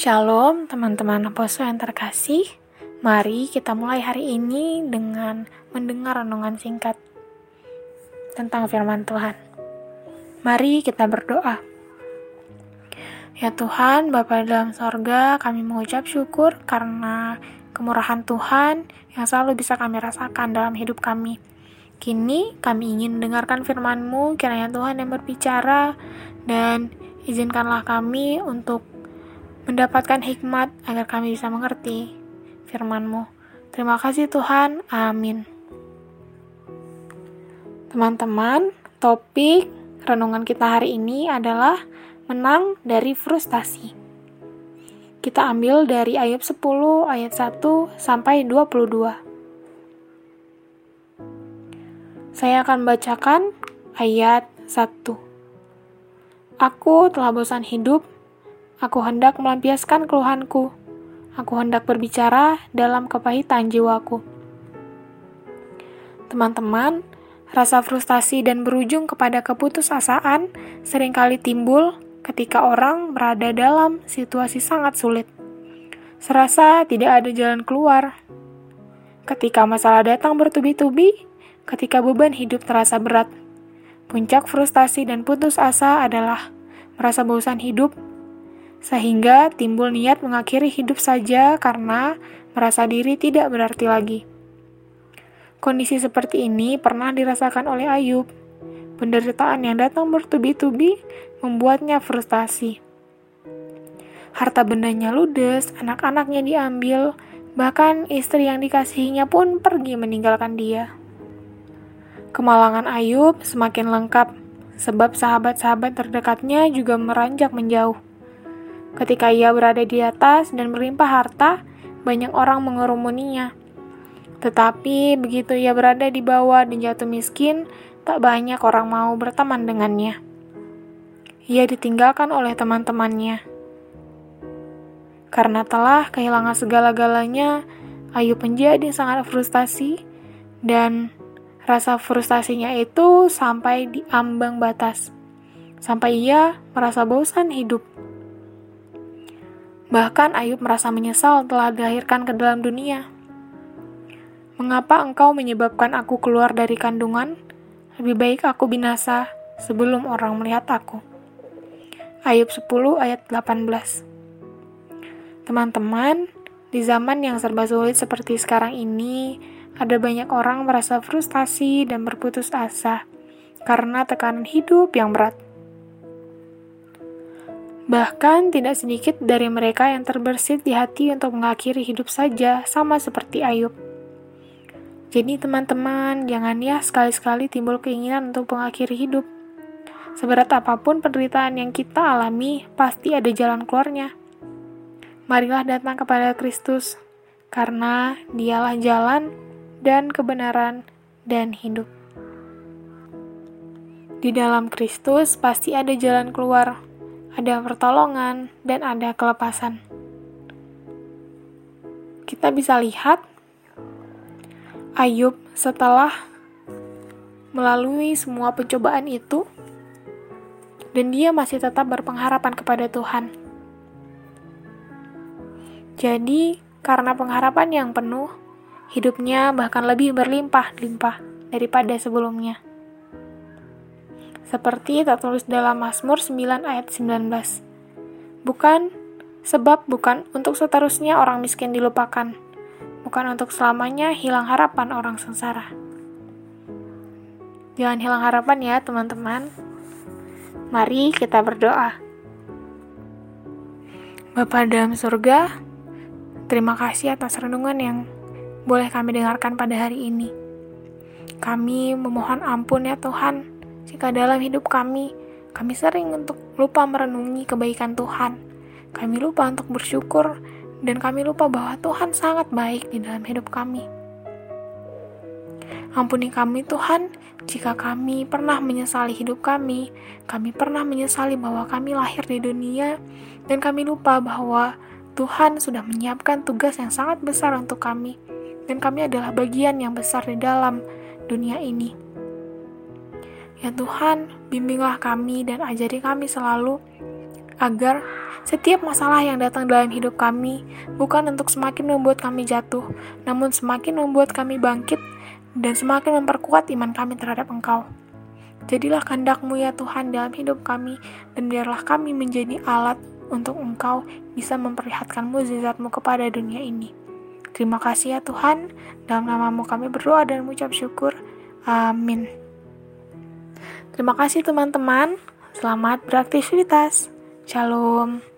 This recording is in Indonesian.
Shalom teman-teman apostle yang terkasih. Mari kita mulai hari ini dengan mendengar renungan singkat tentang firman Tuhan. Mari kita berdoa. Ya Tuhan, Bapa dalam sorga, kami mengucap syukur karena kemurahan Tuhan yang selalu bisa kami rasakan dalam hidup kami. Kini kami ingin mendengarkan firman-Mu, kiranya Tuhan yang berbicara, dan izinkanlah kami untuk mendapatkan hikmat agar kami bisa mengerti firman-Mu. Terima kasih Tuhan. Amin. Teman-teman, topik renungan kita hari ini adalah menang dari frustasi. Kita ambil dari ayat 10 ayat 1 sampai 22. Saya akan bacakan ayat 1. Aku telah bosan hidup Aku hendak melampiaskan keluhanku. Aku hendak berbicara dalam kepahitan jiwaku. Teman-teman, rasa frustasi dan berujung kepada keputusasaan sering kali timbul ketika orang berada dalam situasi sangat sulit. Serasa tidak ada jalan keluar. Ketika masalah datang bertubi-tubi, ketika beban hidup terasa berat, puncak frustasi dan putus asa adalah merasa bosan hidup sehingga timbul niat mengakhiri hidup saja karena merasa diri tidak berarti lagi. Kondisi seperti ini pernah dirasakan oleh Ayub. Penderitaan yang datang bertubi-tubi membuatnya frustasi. Harta bendanya ludes, anak-anaknya diambil, bahkan istri yang dikasihinya pun pergi meninggalkan dia. Kemalangan Ayub semakin lengkap, sebab sahabat-sahabat terdekatnya juga meranjak menjauh. Ketika ia berada di atas dan berlimpah harta, banyak orang mengerumuninya. Tetapi begitu ia berada di bawah dan jatuh miskin, tak banyak orang mau berteman dengannya. Ia ditinggalkan oleh teman-temannya. Karena telah kehilangan segala-galanya, Ayu menjadi sangat frustasi dan rasa frustasinya itu sampai di ambang batas. Sampai ia merasa bosan hidup. Bahkan Ayub merasa menyesal telah dilahirkan ke dalam dunia. Mengapa engkau menyebabkan aku keluar dari kandungan? Lebih baik aku binasa sebelum orang melihat aku. Ayub 10 ayat 18 Teman-teman, di zaman yang serba sulit seperti sekarang ini, ada banyak orang merasa frustasi dan berputus asa karena tekanan hidup yang berat. Bahkan tidak sedikit dari mereka yang terbersit di hati untuk mengakhiri hidup saja, sama seperti Ayub. Jadi teman-teman, jangan ya sekali-sekali timbul keinginan untuk mengakhiri hidup. Seberat apa pun penderitaan yang kita alami, pasti ada jalan keluarnya. Marilah datang kepada Kristus, karena dialah jalan dan kebenaran dan hidup. Di dalam Kristus pasti ada jalan keluar ada pertolongan, dan ada kelepasan. Kita bisa lihat Ayub setelah melalui semua pencobaan itu, dan dia masih tetap berpengharapan kepada Tuhan. Jadi, karena pengharapan yang penuh, hidupnya bahkan lebih berlimpah-limpah daripada sebelumnya seperti tertulis dalam Mazmur 9 ayat 19. Bukan, sebab bukan untuk seterusnya orang miskin dilupakan, bukan untuk selamanya hilang harapan orang sengsara. Jangan hilang harapan ya teman-teman. Mari kita berdoa. Bapa dalam surga, terima kasih atas renungan yang boleh kami dengarkan pada hari ini. Kami memohon ampun ya Tuhan, jika dalam hidup kami, kami sering untuk lupa merenungi kebaikan Tuhan, kami lupa untuk bersyukur, dan kami lupa bahwa Tuhan sangat baik di dalam hidup kami. Ampuni kami Tuhan, jika kami pernah menyesali hidup kami, kami pernah menyesali bahwa kami lahir di dunia, dan kami lupa bahwa Tuhan sudah menyiapkan tugas yang sangat besar untuk kami, dan kami adalah bagian yang besar di dalam dunia ini. Ya Tuhan, bimbinglah kami dan ajari kami selalu agar setiap masalah yang datang dalam hidup kami bukan untuk semakin membuat kami jatuh, namun semakin membuat kami bangkit dan semakin memperkuat iman kami terhadap Engkau. Jadilah kehendakmu ya Tuhan dalam hidup kami, dan biarlah kami menjadi alat untuk Engkau bisa memperlihatkan mukjizatmu kepada dunia ini. Terima kasih ya Tuhan, dalam namamu kami berdoa dan mengucap syukur. Amin. Terima kasih teman-teman, selamat beraktivitas. Shalom.